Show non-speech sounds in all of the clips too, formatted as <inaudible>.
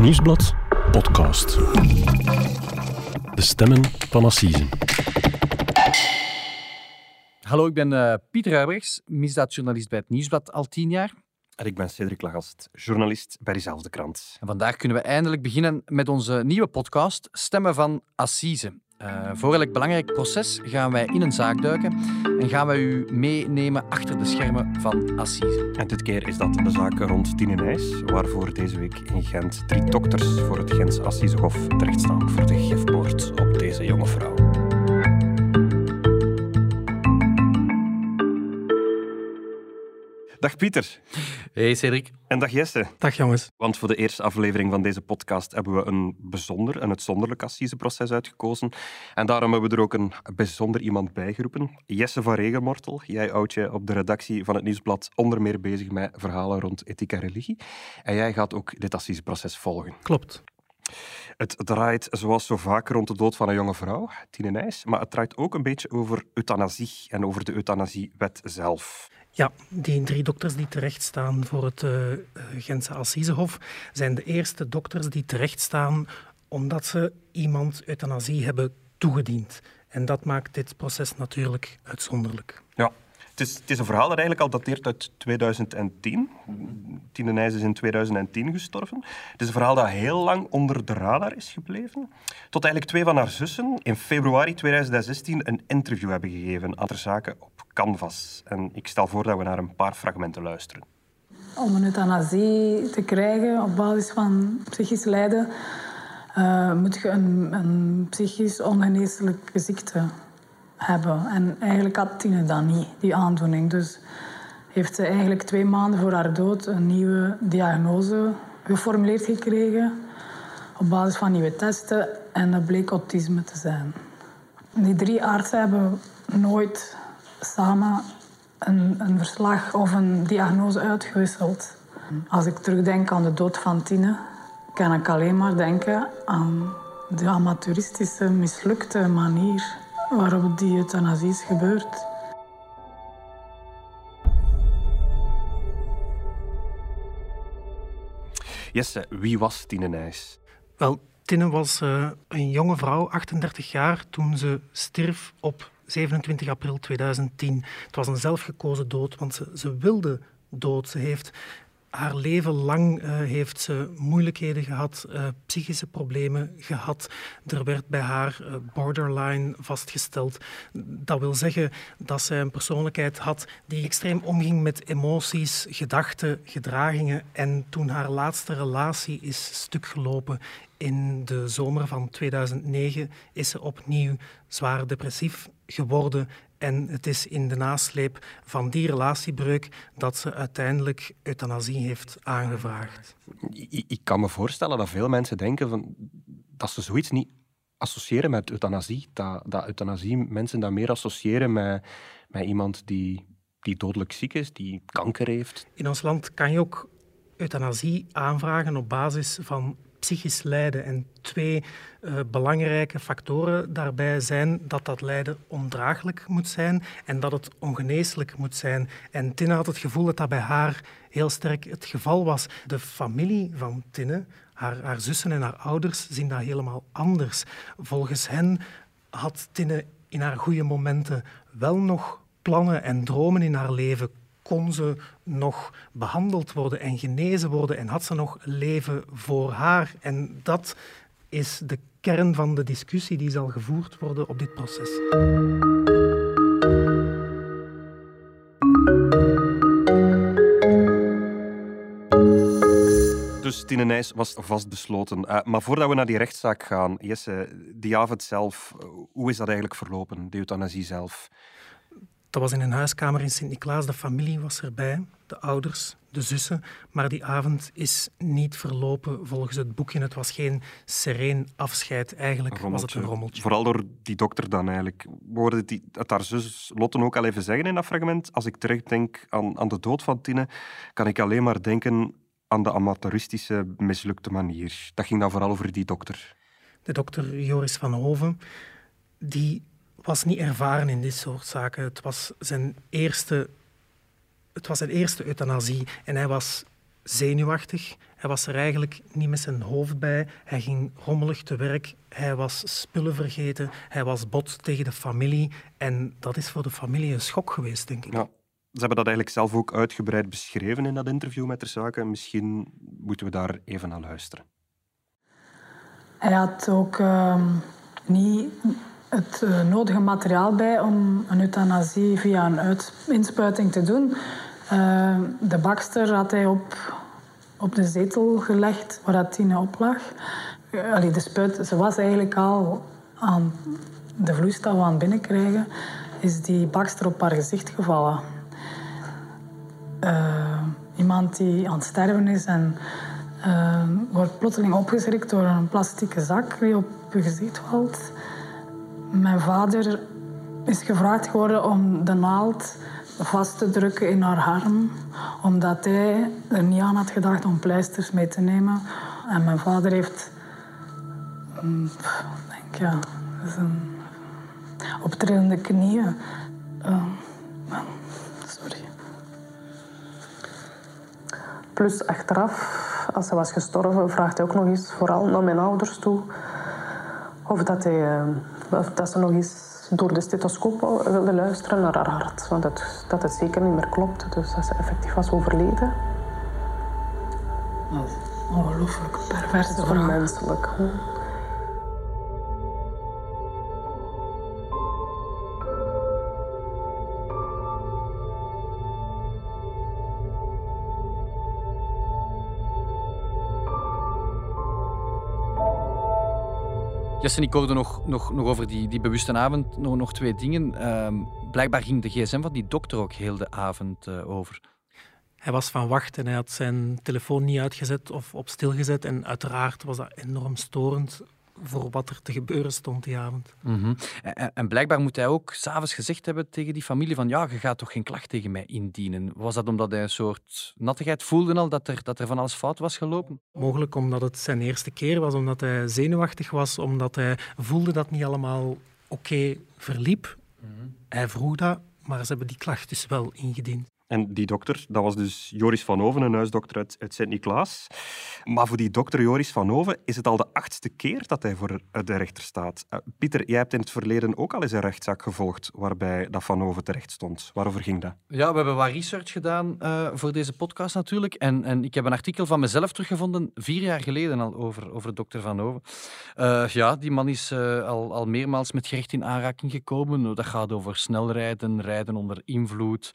Nieuwsblad podcast. De stemmen van Assise. Hallo, ik ben uh, Pieter Huibrechts, misdaadjournalist bij het Nieuwsblad al tien jaar. En ik ben Cedric Lagast, journalist bij diezelfde krant. En vandaag kunnen we eindelijk beginnen met onze nieuwe podcast Stemmen van Assise. Uh, voor elk belangrijk proces gaan wij in een zaak duiken en gaan wij u meenemen achter de schermen van Assise. En dit keer is dat de zaak rond Tine Nijs, waarvoor deze week in Gent drie dokters voor het Gentse Assisehof terechtstaan voor de gifmoord op deze jonge vrouw. Dag Pieter. Hey Cedric. En dag Jesse. Dag jongens. Want voor de eerste aflevering van deze podcast hebben we een bijzonder, een uitzonderlijk assiseproces uitgekozen. En daarom hebben we er ook een bijzonder iemand bijgeroepen. Jesse van Regenmortel. Jij houdt je op de redactie van het Nieuwsblad onder meer bezig met verhalen rond ethiek en religie. En jij gaat ook dit assiseproces volgen. Klopt. Het draait zoals zo vaak rond de dood van een jonge vrouw, Tine Nijs, maar het draait ook een beetje over euthanasie en over de euthanasiewet zelf. Ja, die drie dokters die terechtstaan voor het uh, Gentse Assisehof zijn de eerste dokters die terechtstaan omdat ze iemand euthanasie hebben toegediend. En dat maakt dit proces natuurlijk uitzonderlijk. Ja, het is, het is, een verhaal dat eigenlijk al dateert uit 2010. Tine Nijs is in 2010 gestorven. Het is een verhaal dat heel lang onder de radar is gebleven. Tot eigenlijk twee van haar zussen in februari 2016 een interview hebben gegeven aan ter zake op Canvas. En ik stel voor dat we naar een paar fragmenten luisteren. Om een euthanasie te krijgen op basis van psychisch lijden, uh, moet je een, een psychisch ongeneeslijke ziekte hebben. En eigenlijk had Tine dat niet, die aandoening. Dus heeft ze eigenlijk twee maanden voor haar dood een nieuwe diagnose geformuleerd gekregen op basis van nieuwe testen en dat bleek autisme te zijn. Die drie artsen hebben nooit samen een, een verslag of een diagnose uitgewisseld. Als ik terugdenk aan de dood van Tine, kan ik alleen maar denken aan de amateuristische, mislukte manier waarop die euthanasie is gebeurd. Jesse, wie was Tine Nijs? Wel, Tine was uh, een jonge vrouw, 38 jaar, toen ze stierf op 27 april 2010. Het was een zelfgekozen dood, want ze, ze wilde dood. Ze heeft haar leven lang uh, heeft ze moeilijkheden gehad, uh, psychische problemen gehad. Er werd bij haar uh, borderline vastgesteld. Dat wil zeggen dat zij een persoonlijkheid had die extreem omging met emoties, gedachten, gedragingen. En toen haar laatste relatie is stuk gelopen in de zomer van 2009, is ze opnieuw zwaar depressief geworden en het is in de nasleep van die relatiebreuk dat ze uiteindelijk euthanasie heeft aangevraagd. Ik, ik kan me voorstellen dat veel mensen denken van, dat ze zoiets niet associëren met euthanasie. Dat, dat euthanasie mensen dat meer associëren met, met iemand die, die dodelijk ziek is, die kanker heeft. In ons land kan je ook euthanasie aanvragen op basis van psychisch lijden. En twee uh, belangrijke factoren daarbij zijn dat dat lijden ondraaglijk moet zijn en dat het ongeneeslijk moet zijn. En Tinne had het gevoel dat dat bij haar heel sterk het geval was. De familie van Tinne, haar, haar zussen en haar ouders, zien dat helemaal anders. Volgens hen had Tinne in haar goede momenten wel nog plannen en dromen in haar leven, kon ze nog behandeld worden en genezen worden en had ze nog leven voor haar. En dat is de kern van de discussie die zal gevoerd worden op dit proces. Dus Tine Nijs was vastbesloten. Uh, maar voordat we naar die rechtszaak gaan, Jesse, die avond zelf, hoe is dat eigenlijk verlopen, de euthanasie zelf? Dat was in een huiskamer in Sint-Niklaas. De familie was erbij, de ouders, de zussen. Maar die avond is niet verlopen volgens het boekje. Het was geen sereen afscheid. Eigenlijk was het een rommeltje. Vooral door die dokter dan eigenlijk. We hoorden die, het haar zus Lotte ook al even zeggen in dat fragment. Als ik terugdenk aan, aan de dood van Tine, kan ik alleen maar denken aan de amateuristische, mislukte manier. Dat ging dan vooral over die dokter. De dokter Joris van Hoven, die was niet ervaren in dit soort zaken. Het was zijn eerste, het was zijn eerste euthanasie en hij was zenuwachtig. Hij was er eigenlijk niet met zijn hoofd bij. Hij ging rommelig te werk. Hij was spullen vergeten. Hij was bot tegen de familie. En dat is voor de familie een schok geweest, denk ik. Ja. Ze hebben dat eigenlijk zelf ook uitgebreid beschreven in dat interview met de zaken. Misschien moeten we daar even naar luisteren. Hij had ook uh, niet het uh, nodige materiaal bij om een euthanasie via een inspuiting te doen. Uh, de bakster had hij op, op de zetel gelegd waar dat Tine op lag. Uh, de spuit, ze was eigenlijk al aan de vloeistof aan het binnenkrijgen. Is die bakster op haar gezicht gevallen. iemand die aan het sterven is en wordt plotseling opgeschrikt door een plastieke zak die op je gezicht valt. Mijn vader is gevraagd geworden om de naald vast te drukken in haar arm, omdat hij er niet aan had gedacht om pleisters mee te nemen. En mijn vader heeft, mm, denk ja, een optrillende knieën. Uh, sorry. Plus achteraf, als hij was gestorven, vraagt hij ook nog eens, vooral naar mijn ouders toe, of dat hij uh, dat ze nog eens door de stethoscoop wilde luisteren naar haar hart. Want dat, dat het zeker niet meer klopt. Dus dat ze effectief was overleden. Ongelooflijk pervers. Onmenselijk. Jesse, ik hoorde nog, nog, nog over die, die bewuste avond nog, nog twee dingen. Uh, blijkbaar ging de gsm van die dokter ook heel de avond uh, over. Hij was van wacht en hij had zijn telefoon niet uitgezet of op stil gezet. En uiteraard was dat enorm storend voor wat er te gebeuren stond die avond. Mm -hmm. en, en, blijkbaar moet hij ook s'avonds gezegd hebben tegen die familie van ja, je gaat toch geen klacht tegen mij indienen. Was dat omdat hij een soort nattigheid voelde al, dat er, dat er van alles fout was gelopen? Mogelijk omdat het zijn eerste keer was, omdat hij zenuwachtig was, omdat hij voelde dat niet allemaal oké okay verliep. Mm -hmm. Hij vroeg dat, maar ze hebben die klacht dus wel ingediend. En die dokter, dat was dus Joris van Oven, een huisdokter uit, uit Sint-Niklaas. Maar voor die dokter Joris van Oven is het al de achtste keer dat hij voor de rechter staat. Uh, Pieter, jij hebt in het verleden ook al eens een rechtszaak gevolgd waarbij dat Van Oven terecht stond. Waarover ging dat? Ja, we hebben wat research gedaan uh, voor deze podcast natuurlijk. En, en ik heb een artikel van mezelf teruggevonden, vier jaar geleden al, over, over dokter Van Oven. Ja, die man is al, al meermaals met gerecht in aanraking gekomen. Dat gaat over snelrijden, rijden onder invloed.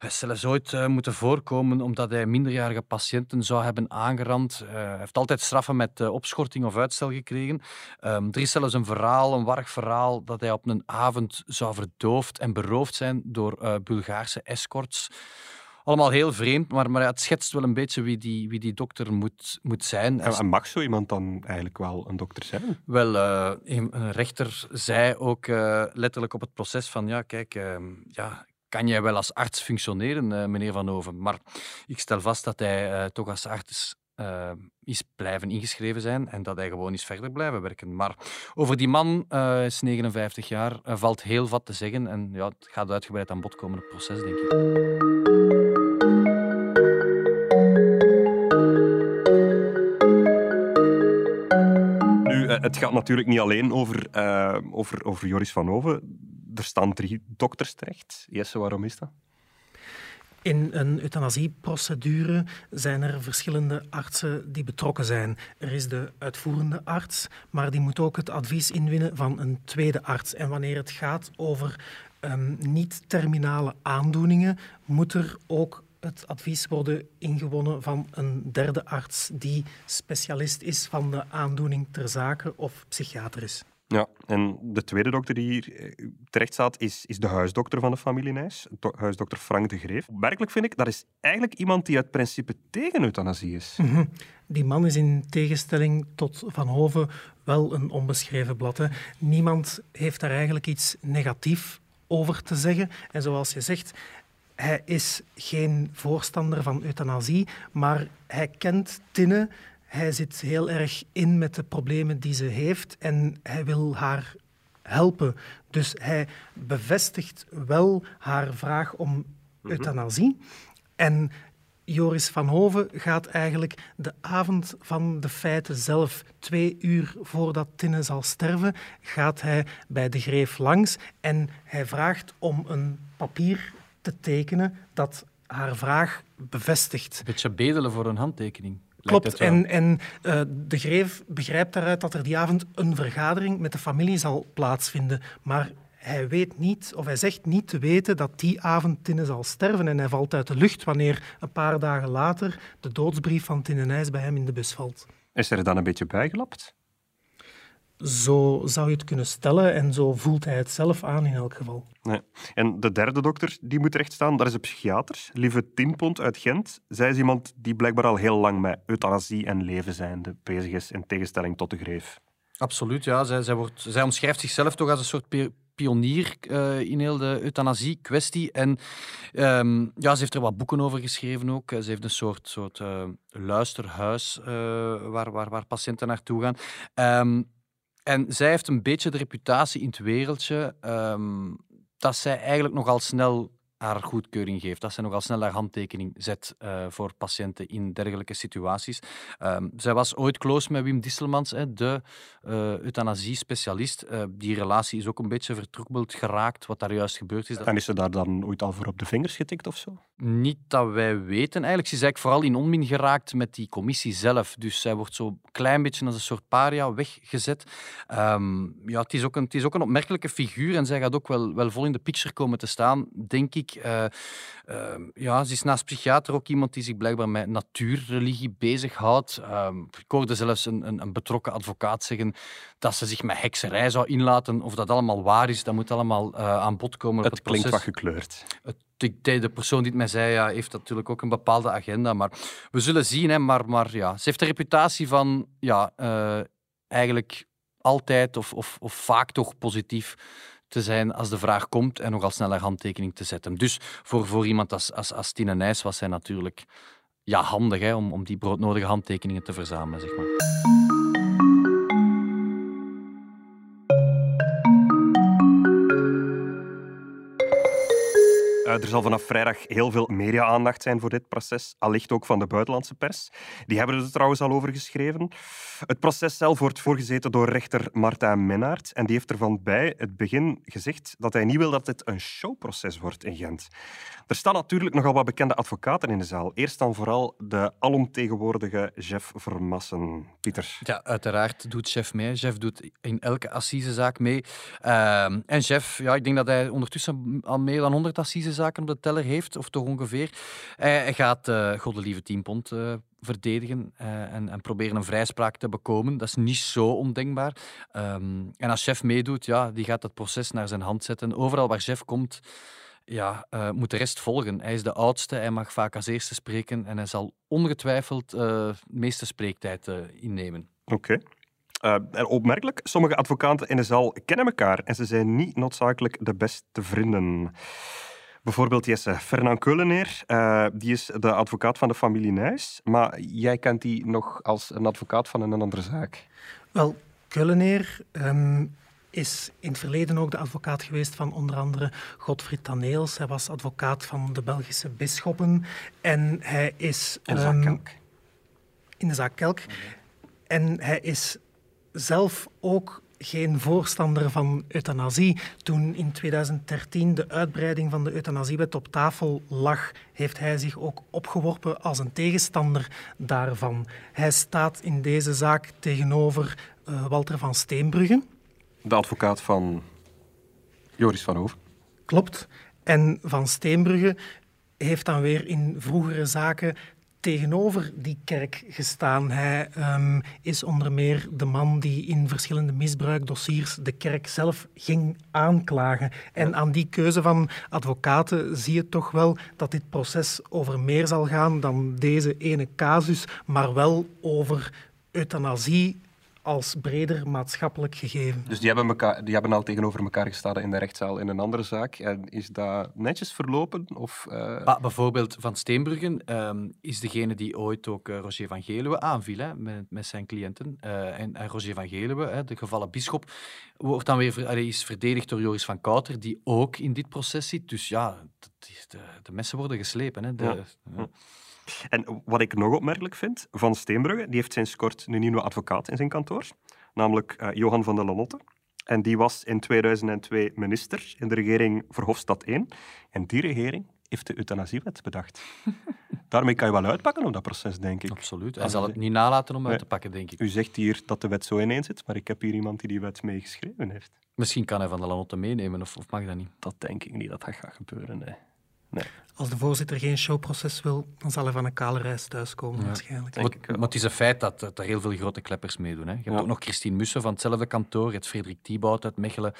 Hij zelfs ooit uh, moeten voorkomen omdat hij minderjarige patiënten zou hebben aangerand. Uh, hij heeft altijd straffen met uh, opschorting of uitstel gekregen. Um, er is zelfs een verhaal, een warrig verhaal, dat hij op een avond zou verdoofd en beroofd zijn door Bulgaarse escorts. Allemaal heel vreemd, maar, maar het schetst wel een beetje wie die, wie die dokter moet, moet zijn. En, en mag zo iemand dan eigenlijk wel een dokter zijn? Wel, een rechter zei ook letterlijk op het proces van ja, kijk, ehm, ja, kan jij wel als arts functioneren, uh, meneer Van Oven. Maar ik stel vast dat hij uh, toch als arts uh, is blijven ingeschreven zijn en dat hij gewoon is verder blijven werken. Maar over die man, is 59 jaar, valt heel wat te zeggen. En ja, het gaat uitgebreid aan bod komen, het proces, denk ik. Nu, het gaat natuurlijk niet alleen over, over, over Joris van Oven er staan drie dokters terecht. Jesse, waarom is dat? In een euthanasieprocedure zijn er verschillende artsen die betrokken zijn. Er is de uitvoerende arts, maar die moet ook het advies inwinnen van een tweede arts. En wanneer het gaat over um, niet-terminale aandoeningen, moet er ook het advies worden ingewonnen van een derde arts die specialist is van de aandoening ter zake of psychiater is. Ja, en de tweede dokter die hier eh, terecht staat, is, is de huisdokter van de familie Nijs, huisdokter Frank de Greef. Werkelijk vind ik, dat is eigenlijk iemand die uit principe tegen euthanasie is. -hmm. Die man is in tegenstelling tot Van Hoven wel een onbeschreven blad. Hè. Niemand heeft daar eigenlijk iets negatief over te zeggen. En zoals je zegt, hij is geen voorstander van euthanasie, maar hij kent Tinne hij zit heel erg in met de problemen die ze heeft en hij wil haar helpen. Dus hij bevestigt wel haar vraag om mhm. euthanasie. En Joris van Hoven gaat eigenlijk de avond van de feiten zelf, twee uur voordat Tinne zal sterven, gaat hij bij de greef langs en hij vraagt om een papier te tekenen dat haar vraag bevestigt. Een beetje bedelen voor een handtekening. Klopt. En, en uh, de Greef begrijpt daaruit dat er die avond een vergadering met de familie zal plaatsvinden. Maar hij weet niet, of hij zegt niet te weten dat die avond Tinne zal sterven. En hij valt uit de lucht wanneer een paar dagen later de doodsbrief van Tinne Nijs bij hem in de bus valt. Is er dan een beetje bijgelapt? Zo zou je het kunnen stellen en zo voelt hij het zelf aan in elk geval. Nee. En de derde dokter die moet rechtstaan, dat is een psychiater, Lieve Tienpont uit Gent. Zij is iemand die blijkbaar al heel lang met euthanasie en leven zijnde bezig is, in tegenstelling tot de greef. Absoluut, ja. Zij, zij, wordt, zij omschrijft zichzelf toch als een soort pionier uh, in heel de euthanasie-kwestie. En um, ja, ze heeft er wat boeken over geschreven ook. Ze heeft een soort, soort uh, luisterhuis uh, waar, waar, waar patiënten naartoe gaan. Um, en zij heeft een beetje de reputatie in het wereldje um, dat zij eigenlijk nogal snel haar goedkeuring geeft. Dat ze nogal snel haar handtekening zet uh, voor patiënten in dergelijke situaties. Um, zij was ooit close met Wim Disselmans, hè, de uh, euthanasie-specialist. Uh, die relatie is ook een beetje vertroebeld geraakt, wat daar juist gebeurd is. En is ze daar dan ooit al voor op de vingers getikt of zo? Niet dat wij weten. Eigenlijk ze is eigenlijk vooral in onmin geraakt met die commissie zelf. Dus zij wordt zo'n klein beetje als een soort paria weggezet. Um, ja, het is, ook een, het is ook een opmerkelijke figuur en zij gaat ook wel, wel vol in de picture komen te staan, denk ik. Uh, uh, ja, ze is naast psychiater ook iemand die zich blijkbaar met natuurreligie bezighoudt. Uh, ik hoorde zelfs een, een, een, betrokken advocaat zeggen dat ze zich met hekserij zou inlaten. Of dat allemaal waar is, dat moet allemaal eh, aan bod komen. Het, het klinkt wat gekleurd. Het, de, persoon die het mij zei, ja, heeft natuurlijk ook een bepaalde agenda. Maar we zullen zien. Hè, maar, maar ja, ze heeft de reputatie van ja, uh, eigenlijk altijd of, of, of vaak toch positief te zijn als de vraag komt en nogal sneller handtekening te zetten. Dus voor, voor iemand als, als, als Tine Nijs was zij natuurlijk ja, handig hè, om, om die broodnodige handtekeningen te verzamelen. Zeg maar. Er zal vanaf vrijdag heel veel media-aandacht zijn voor dit proces, allicht ook van de buitenlandse pers. Die hebben er trouwens al over geschreven. Het proces zelf wordt voorgezeten door rechter Martijn Mennaert en die heeft ervan bij het begin gezegd dat hij niet wil dat dit een showproces wordt in Gent. Er staan natuurlijk nogal wat bekende advocaten in de zaal. Eerst dan vooral de alomtegenwoordige Jeff Vermassen. Pieter. Ja, uiteraard doet Jeff mee. Jeff doet in elke assisezaak mee. Uh, en Jeff, ja, ik denk dat hij ondertussen al meer dan 100 assisezaken op de teller heeft, of toch ongeveer. Hij gaat uh, Goddelieve 10 pond uh, verdedigen en, en, proberen een vrijspraak te bekomen. Dat is niet zo ondenkbaar. Um, en als Chef meedoet, ja, die gaat het proces naar zijn hand zetten. Overal waar Chef komt, ja, moet de rest volgen. Hij is de oudste, hij mag vaak als eerste spreken en hij zal ongetwijfeld de meeste spreektijd innemen. Oké. Okay. opmerkelijk, sommige advocaten in de zaal kennen elkaar en ze zijn niet noodzakelijk de beste vrienden. Bijvoorbeeld Jesse Fernand Keuleneer, die is de advocaat van de familie Nijs, maar jij kent die nog als een advocaat van een andere zaak. Wel, Keuleneer um, is in het verleden ook de advocaat geweest van onder andere Godfried Taneels. Hij was advocaat van de Belgische bisschoppen. En hij is... In de zaak ehm, Kelk. In de zaak Kelk. En hij is zelf ook geen voorstander van euthanasie. Toen in 2013 de uitbreiding van de euthanasiewet op tafel lag, heeft hij zich ook opgeworpen als een tegenstander daarvan. Hij staat in deze zaak tegenover uh, Walter van Steenbrugge de advocaat van Joris van Hoven. Klopt. En Van Steenbrugge heeft dan weer in vroegere zaken tegenover die kerk gestaan. Hij um, is onder meer de man die in verschillende misbruikdossiers de kerk zelf ging aanklagen. En aan die keuze van advocaten zie je toch wel dat dit proces over meer zal gaan dan deze ene casus, maar wel over euthanasie als breder maatschappelijk gegeven. Dus die hebben, elkaar, die hebben al tegenover elkaar gestaan in de rechtszaal in een andere zaak. En is dat netjes verlopen? Of, uh... bijvoorbeeld Van Steenbruggen um, is degene die ooit ook uh, Roger van Geluwe aanviel hè, met, met zijn cliënten. Uh, en, en, Roger van Geluwe, hè, de gevallen bischop, wordt dan weer allee, is verdedigd door Joris van Kouter, die ook in dit proces zit. Dus ja, de, de messen worden geslepen. Hè, de, ja. En wat ik nog opmerkelijk vind, Van Steenbrugge, die heeft sinds kort een nieuwe advocaat in zijn kantoor, namelijk uh, Johan van der Lanotte. En die was in 2002 minister in de regering Verhofstadt 1. En die regering heeft de euthanasiewet bedacht. <laughs> Daarmee kan je wel uitpakken op dat proces, denk ik. Absoluut. Hij zal het niet nalaten om uit te pakken, denk ik. U zegt hier dat de wet zo ineens zit, maar ik heb hier iemand die die wet meegeschreven heeft. Misschien kan hij van de Lanotte meenemen, of, of mag dat niet? Dat denk ik niet dat dat gaat gebeuren, nee. Nee. Als de voorzitter geen showproces wil, dan zal hij van een kale reis thuiskomen, ja. waarschijnlijk. Maar, maar, het is een feit dat, er heel veel grote kleppers meedoen. Hè. Je hebt ook nog Christine Mussen van hetzelfde kantoor, het Frederik Thibaut uit Mechelen.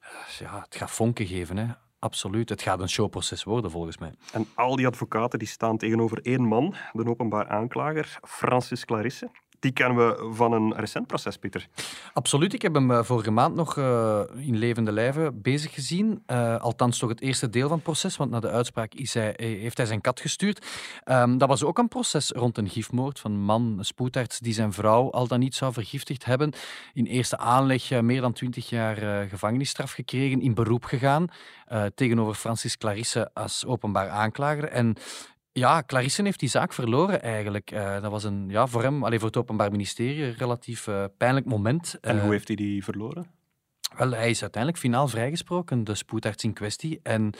Eh, ja, het gaat vonken geven, hè. Absoluut. Het gaat een showproces worden, volgens mij. En al die advocaten die staan tegenover één man, de openbaar aanklager, Francis Clarisse die kennen we van een recent proces, Pieter. Absoluut. Ik heb hem eh, vorige maand nog uh, in levende lijven bezig gezien. Uh, althans, toch het eerste deel van het proces, want na de uitspraak is hij, heeft hij zijn kat gestuurd. Um, dat was ook een proces rond een gifmoord van een man, een spoedarts, die zijn vrouw al dan niet zou vergiftigd hebben. In eerste aanleg meer dan twintig jaar gevangenisstraf gekregen, in beroep gegaan tegenover Francis Clarisse als openbaar aanklager. En ja, Clarisse heeft die zaak verloren eigenlijk. Uh, dat was een, ja, voor hem, alleen voor het Openbaar Ministerie, een relatief uh, pijnlijk moment. En uh, hoe heeft hij die verloren? Wel, hij is uiteindelijk finaal vrijgesproken, de spoedarts in kwestie. En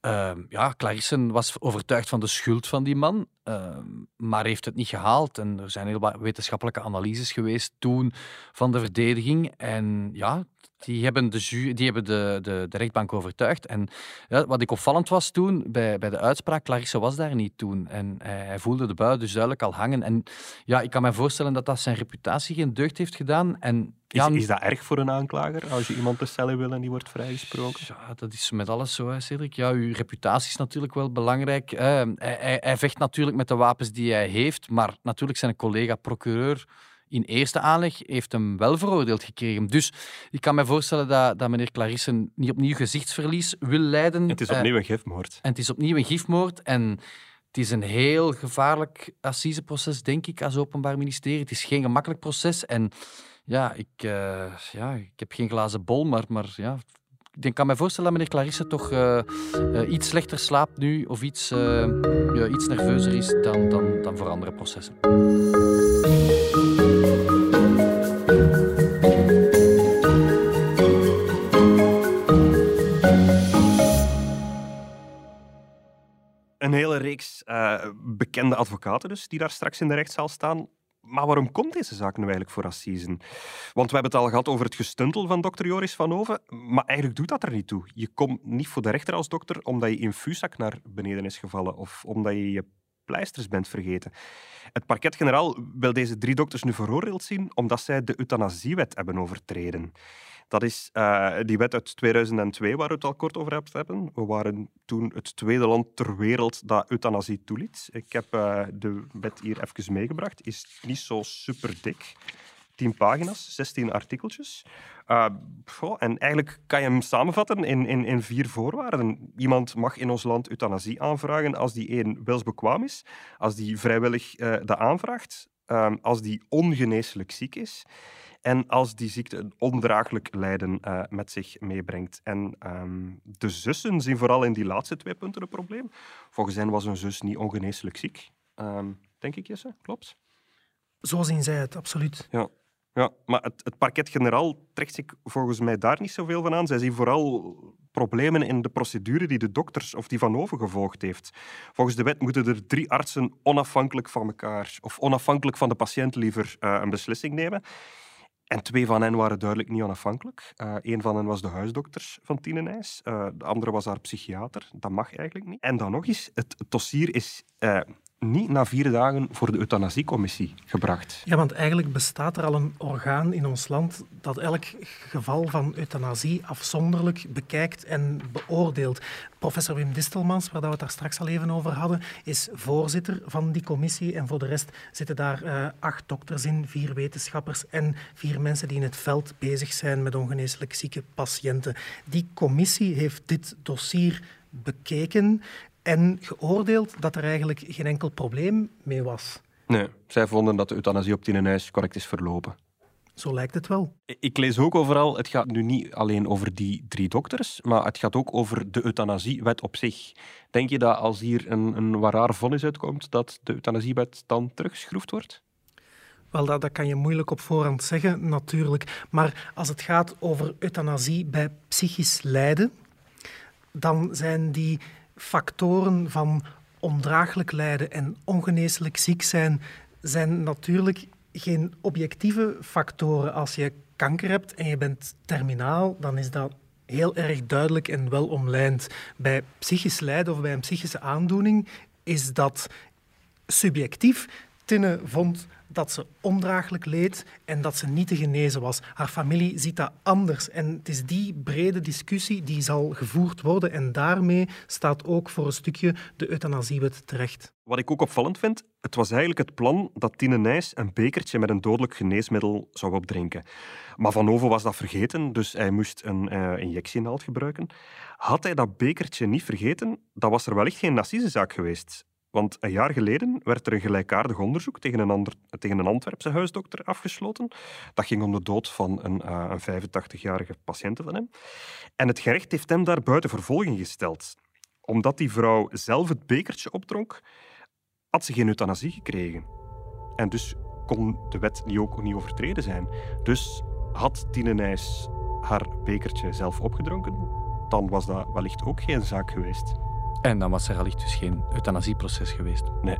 ehm, ja, Clarisse was overtuigd van de schuld van die man, ehm, maar heeft het niet gehaald. En er zijn heel wat wetenschappelijke analyses geweest toen van de verdediging. En ja, die hebben de, ju die hebben de, de, de rechtbank overtuigd. En ja, wat ik opvallend was toen, bij, bij de uitspraak, Clarisse was daar niet toen. En hij, hij, voelde de bui dus duidelijk al hangen. En ja, ik kan me voorstellen dat dat zijn reputatie geen deugd heeft gedaan. En ja, is, is, dat erg voor een aanklager als je iemand de cellen wil en die wordt vrijgesproken? Ja, dat is met alles zo, hè, Cedric. Ja, uw reputatie is natuurlijk wel belangrijk. Hij, hij, hij vecht natuurlijk met de wapens die hij heeft, maar natuurlijk zijn collega-procureur in eerste aanleg heeft hem wel veroordeeld gekregen. Dus ik kan me voorstellen dat, dat meneer Clarisse niet opnieuw gezichtsverlies wil leiden. Het is opnieuw een gifmoord. En het is opnieuw een gifmoord. En het is een heel gevaarlijk assiseproces, denk ik, als Openbaar Ministerie. Het is geen gemakkelijk proces. En ja, ik, uh, ja, ik heb geen glazen bol, maar, maar ja, ik kan me voorstellen dat meneer Clarisse toch uh, uh, iets slechter slaapt nu of iets, ja, iets nerveuzer is dan, dan, dan voor andere processen. Een hele reeks uh, bekende advocaten dus, die daar straks in de rechtszaal staan. Maar waarom komt deze zaak nu eigenlijk voor assisen? Want we hebben het al gehad over het gestuntel van dokter Joris van Oven, maar eigenlijk doet dat er niet toe. Je komt niet voor de rechter als dokter omdat je infuuszak naar beneden is gevallen of omdat je je pleisters bent vergeten. Het parket-generaal wil deze drie dokters nu veroordeeld zien omdat zij de euthanasiewet hebben overtreden. Dat is uh, die wet uit 2002 waar we het al kort over hebben. We waren toen het tweede land ter wereld dat euthanasie toeliet. Ik heb uh, de wet hier even meegebracht. Is niet zo super dik. 10 pagina's, 16 artikeltjes. Goh, en eigenlijk kan je hem samenvatten in, in, in vier voorwaarden. Iemand mag in ons land euthanasie aanvragen als die één wilsbekwaam is, als die vrijwillig uh, dat aanvraagt, uh, als die ongeneeslijk ziek is en als die ziekte een ondraaglijk lijden uh, met zich meebrengt. En um, de zussen zien vooral in die laatste twee punten een probleem. Volgens hen was een zus niet ongeneeslijk ziek. Um, denk ik, Jesse? Klopt? Zo zien zij het, absoluut. Ja. Ja, maar het, het parket-generaal trekt zich volgens mij daar niet zoveel van aan. Zij zien vooral problemen in de procedure die de dokters of die Van Oven gevolgd heeft. Volgens de wet moeten er drie artsen onafhankelijk van elkaar, of onafhankelijk van de patiënt liever, uh, een beslissing nemen. En twee van hen waren duidelijk niet onafhankelijk. Uh, een van hen was de huisdokter van Tine Nijs. Uh, de andere was haar psychiater. Dat mag eigenlijk niet. En dan nog eens, het, dossier is uh, niet na vier dagen voor de euthanasiecommissie gebracht. Ja, want eigenlijk bestaat er al een orgaan in ons land dat elk geval van euthanasie afzonderlijk bekijkt en beoordeelt. Professor Wim Distelmans, waar we het daar straks al even over hadden, is voorzitter van die commissie. En voor de rest zitten daar uh, acht dokters in, vier wetenschappers en vier mensen die in het veld bezig zijn met ongeneeslijk zieke patiënten. Die commissie heeft dit dossier bekeken en geoordeeld dat er eigenlijk geen enkel probleem mee was. Nee, zij vonden dat de euthanasie op Tienenhuis correct is verlopen. Zo lijkt het wel. Ik lees ook overal, het gaat nu niet alleen over die drie dokters, maar het gaat ook over de euthanasiewet op zich. Denk je dat als hier een, een vonnis uitkomt, dat de euthanasiewet dan teruggeschroefd wordt? Wel, dat, dat kan je moeilijk op voorhand zeggen, natuurlijk. Maar als het gaat over euthanasie bij psychisch lijden, dan zijn die factoren van ondraaglijk lijden en ongeneeslijk ziek zijn, zijn natuurlijk geen objectieve factoren. Als je kanker hebt en je bent terminaal, dan is dat heel erg duidelijk en wel omlijnd. Bij psychisch lijden of bij een psychische aandoening is dat subjectief. Tinne vond dat ze ondraaglijk leed en dat ze niet te genezen was. Haar familie ziet dat anders. En het is die brede discussie die zal gevoerd worden. En daarmee staat ook voor een stukje de euthanasiewet terecht. Wat ik ook opvallend vind, het was eigenlijk het plan dat Tine Nijs een bekertje met een dodelijk geneesmiddel zou opdrinken. Maar Van Oven was dat vergeten, dus hij moest een uh, injectienaald gebruiken. Had hij dat bekertje niet vergeten, dan was er wellicht geen Nassizenzaak geweest. Want een jaar geleden werd er een gelijkaardig onderzoek tegen een, ander, tegen een Antwerpse huisdokter afgesloten. Dat ging om de dood van een, uh, een 85-jarige patiënt van hem. En het gerecht heeft hem daar buiten vervolging gesteld. Omdat die vrouw zelf het bekertje opdronk, had ze geen euthanasie gekregen. En dus kon de wet niet ook niet overtreden zijn. Dus had Tine Nijs haar bekertje zelf opgedronken, dan was dat wellicht ook geen zaak geweest. En dan was er allicht dus geen euthanasieproces geweest. Nee.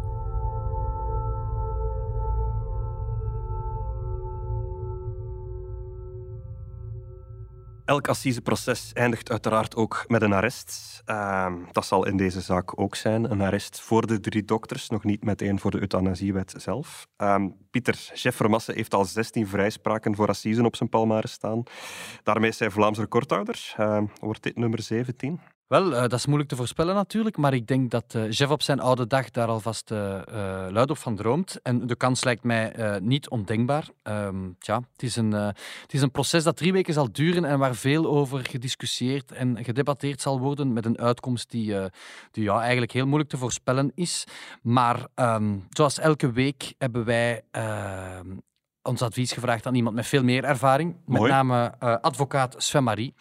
Elk assiseproces eindigt uiteraard ook met een arrest. Uh, dat zal in deze zaak ook zijn. Een arrest voor de drie dokters, nog niet meteen voor de euthanasiewet zelf. Uh, Pieter, chef Vermassen heeft al 16 vrijspraken voor assisen op zijn palmares staan. Daarmee is hij Vlaams recordhouder. Uh, wordt dit nummer 17? Wel, uh, dat is moeilijk te voorspellen natuurlijk, maar ik denk dat uh, Jeff op zijn oude dag daar alvast uh, luid op van droomt. En de kans lijkt mij niet ondenkbaar. Um, tja, het, is een, het is een proces dat drie weken zal duren en waar veel over gediscussieerd en gedebatteerd zal worden met een uitkomst die, die ja, eigenlijk heel moeilijk te voorspellen is. Maar um, zoals elke week hebben wij ehm, ons advies gevraagd aan iemand met veel meer ervaring, Mooi. met name advocaat Sven Marie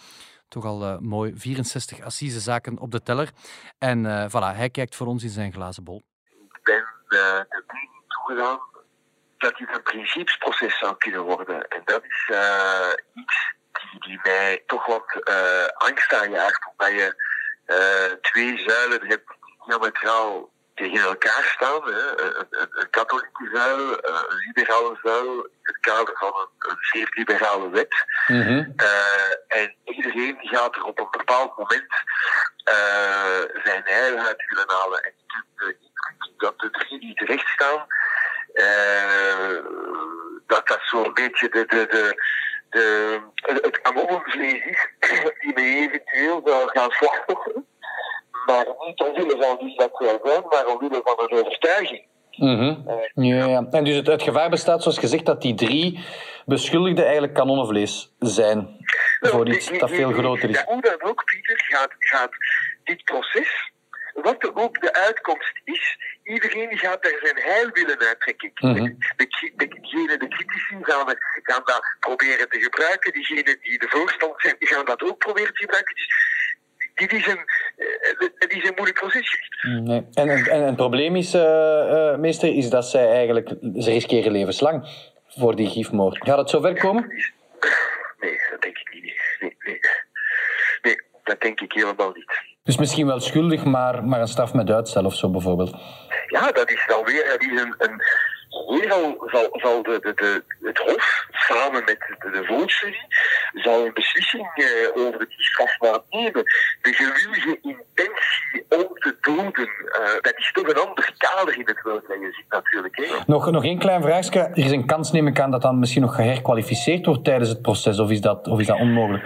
toch al uh, mooi 64 assisezaken op de teller. En uh, voilà, hij kijkt voor ons in zijn glazen bol. Ik ben uh, de mening toegedaan dat dit een principesproces zou kunnen worden. En dat is iets die, die, mij toch wat angst aanjaagt, omdat je twee zuilen hebt die diametraal tegen elkaar staan. Hè. Een, een, een, katholieke zuil, een liberale zuil, in het kader van een, een zeer liberale wet. Mm -hmm. uh, en iedereen gaat er op een bepaald moment uh, zijn heil uit willen halen. En indruk dat de drie die terecht staan, uh, dat dat zo'n beetje de, de, de, de, het kanonnenvlees is die me eventueel zou gaan slachtofferen maar niet omwille van wie dat zijn, maar omwille van een overtuiging. Mm -hmm. ja, ja. En dus het, het, gevaar bestaat, zoals gezegd, dat die drie beschuldigden eigenlijk kanonnenvlees zijn nou, voor iets dat veel groter is. Hoe dan ook, Pieter, gaat, gaat dit proces, wat er ook de uitkomst is, iedereen gaat daar zijn heil willen uittrekken. Mm -hmm. de, de, de, de critici gaan, gaan dat proberen te gebruiken, diegenen die de voorstand zijn, die gaan dat ook proberen te gebruiken. Dus dit is een, het is een moeilijk proces. Nee. En, en, het probleem is, uh, meester, is dat zij eigenlijk, ze riskeren levenslang voor die gifmoord. Gaat het zover komen? Nee, dat denk ik niet. Nee, nee. nee dat denk ik helemaal niet. Dus misschien wel schuldig, maar, maar een straf met uitstel of zo bijvoorbeeld? Ja, dat is dan weer dat is een, een hier zal, de, het Hof, samen met de, de zal een beslissing uh, over die strafmaat nemen. De gewillige intentie om te doden, uh, dat is toch een ander kader in het ziet natuurlijk. Hè. Nog, nog één klein vraagje. Er is een kans, neem ik aan, dat dan misschien nog geherkwalificeerd wordt tijdens het proces, of is dat, of is dat onmogelijk?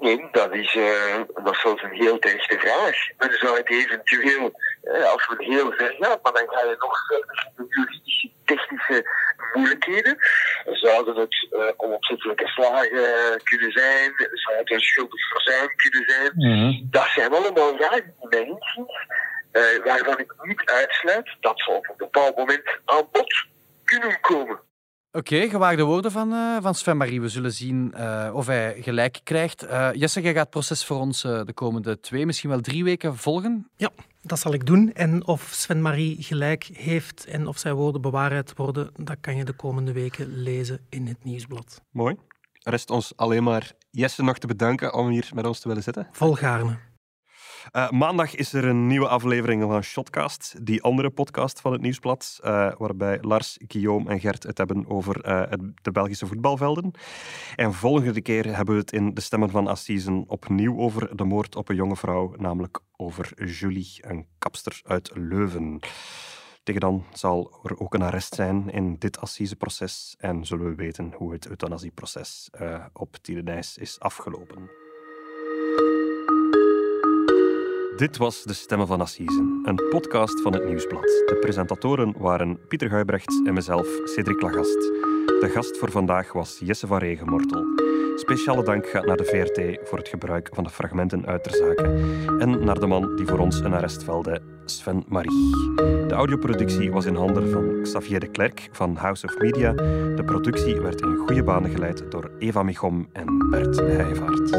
Nee, dat is, uh, dat is zelfs een heel terechte vraag. Men zou het eventueel, uh, als we heel ver gaan, maar dan ga je nog verder de juridische, technische moeilijkheden. Zouden het uh, onopzettelijke slagen kunnen zijn? Zou het een schuldig verzuim kunnen zijn? Mm -hmm. Dat zijn allemaal vragen die mij waarvan ik niet uitsluit dat ze op een bepaald moment aan Oké, gewaagde woorden van, uh, van Sven-Marie. We zullen zien uh, of hij gelijk krijgt. Uh, Jesse, jij gaat het proces voor ons de komende twee, misschien wel drie weken volgen. Ja, dat zal ik doen. En of Sven-Marie gelijk heeft en of zijn woorden bewaarheid worden, dat kan je de komende weken lezen in het nieuwsblad. Mooi. Rest ons alleen maar Jesse nog te bedanken om hier met ons te willen zitten. Volgaarne. Uh, maandag is er een nieuwe aflevering van Shotcast, die andere podcast van het Nieuwsblad, uh, waarbij Lars, Guillaume en Gert het hebben over het, de Belgische voetbalvelden. En volgende keer hebben we het in De Stemmen van Assisen opnieuw over de moord op een jonge vrouw, namelijk over Julie, een kapster uit Leuven. Tegen dan zal er ook een arrest zijn in dit assiseproces en zullen we weten hoe het euthanasieproces op Tierenijs is afgelopen. Dit was De Stemmen van Assisen, een podcast van het Nieuwsblad. De presentatoren waren Pieter Huibrechts en mezelf, Cedric Lagast. De gast voor vandaag was Jesse van Regenmortel. Speciale dank gaat naar de VRT voor het gebruik van de fragmenten uit ter zake. En naar de man die voor ons een arrest velde, Sven Marie. De audioproductie was in handen van Xavier de Klerk van House of Media. De productie werd in goede banen geleid door Eva Michom en Bert Heijvaart.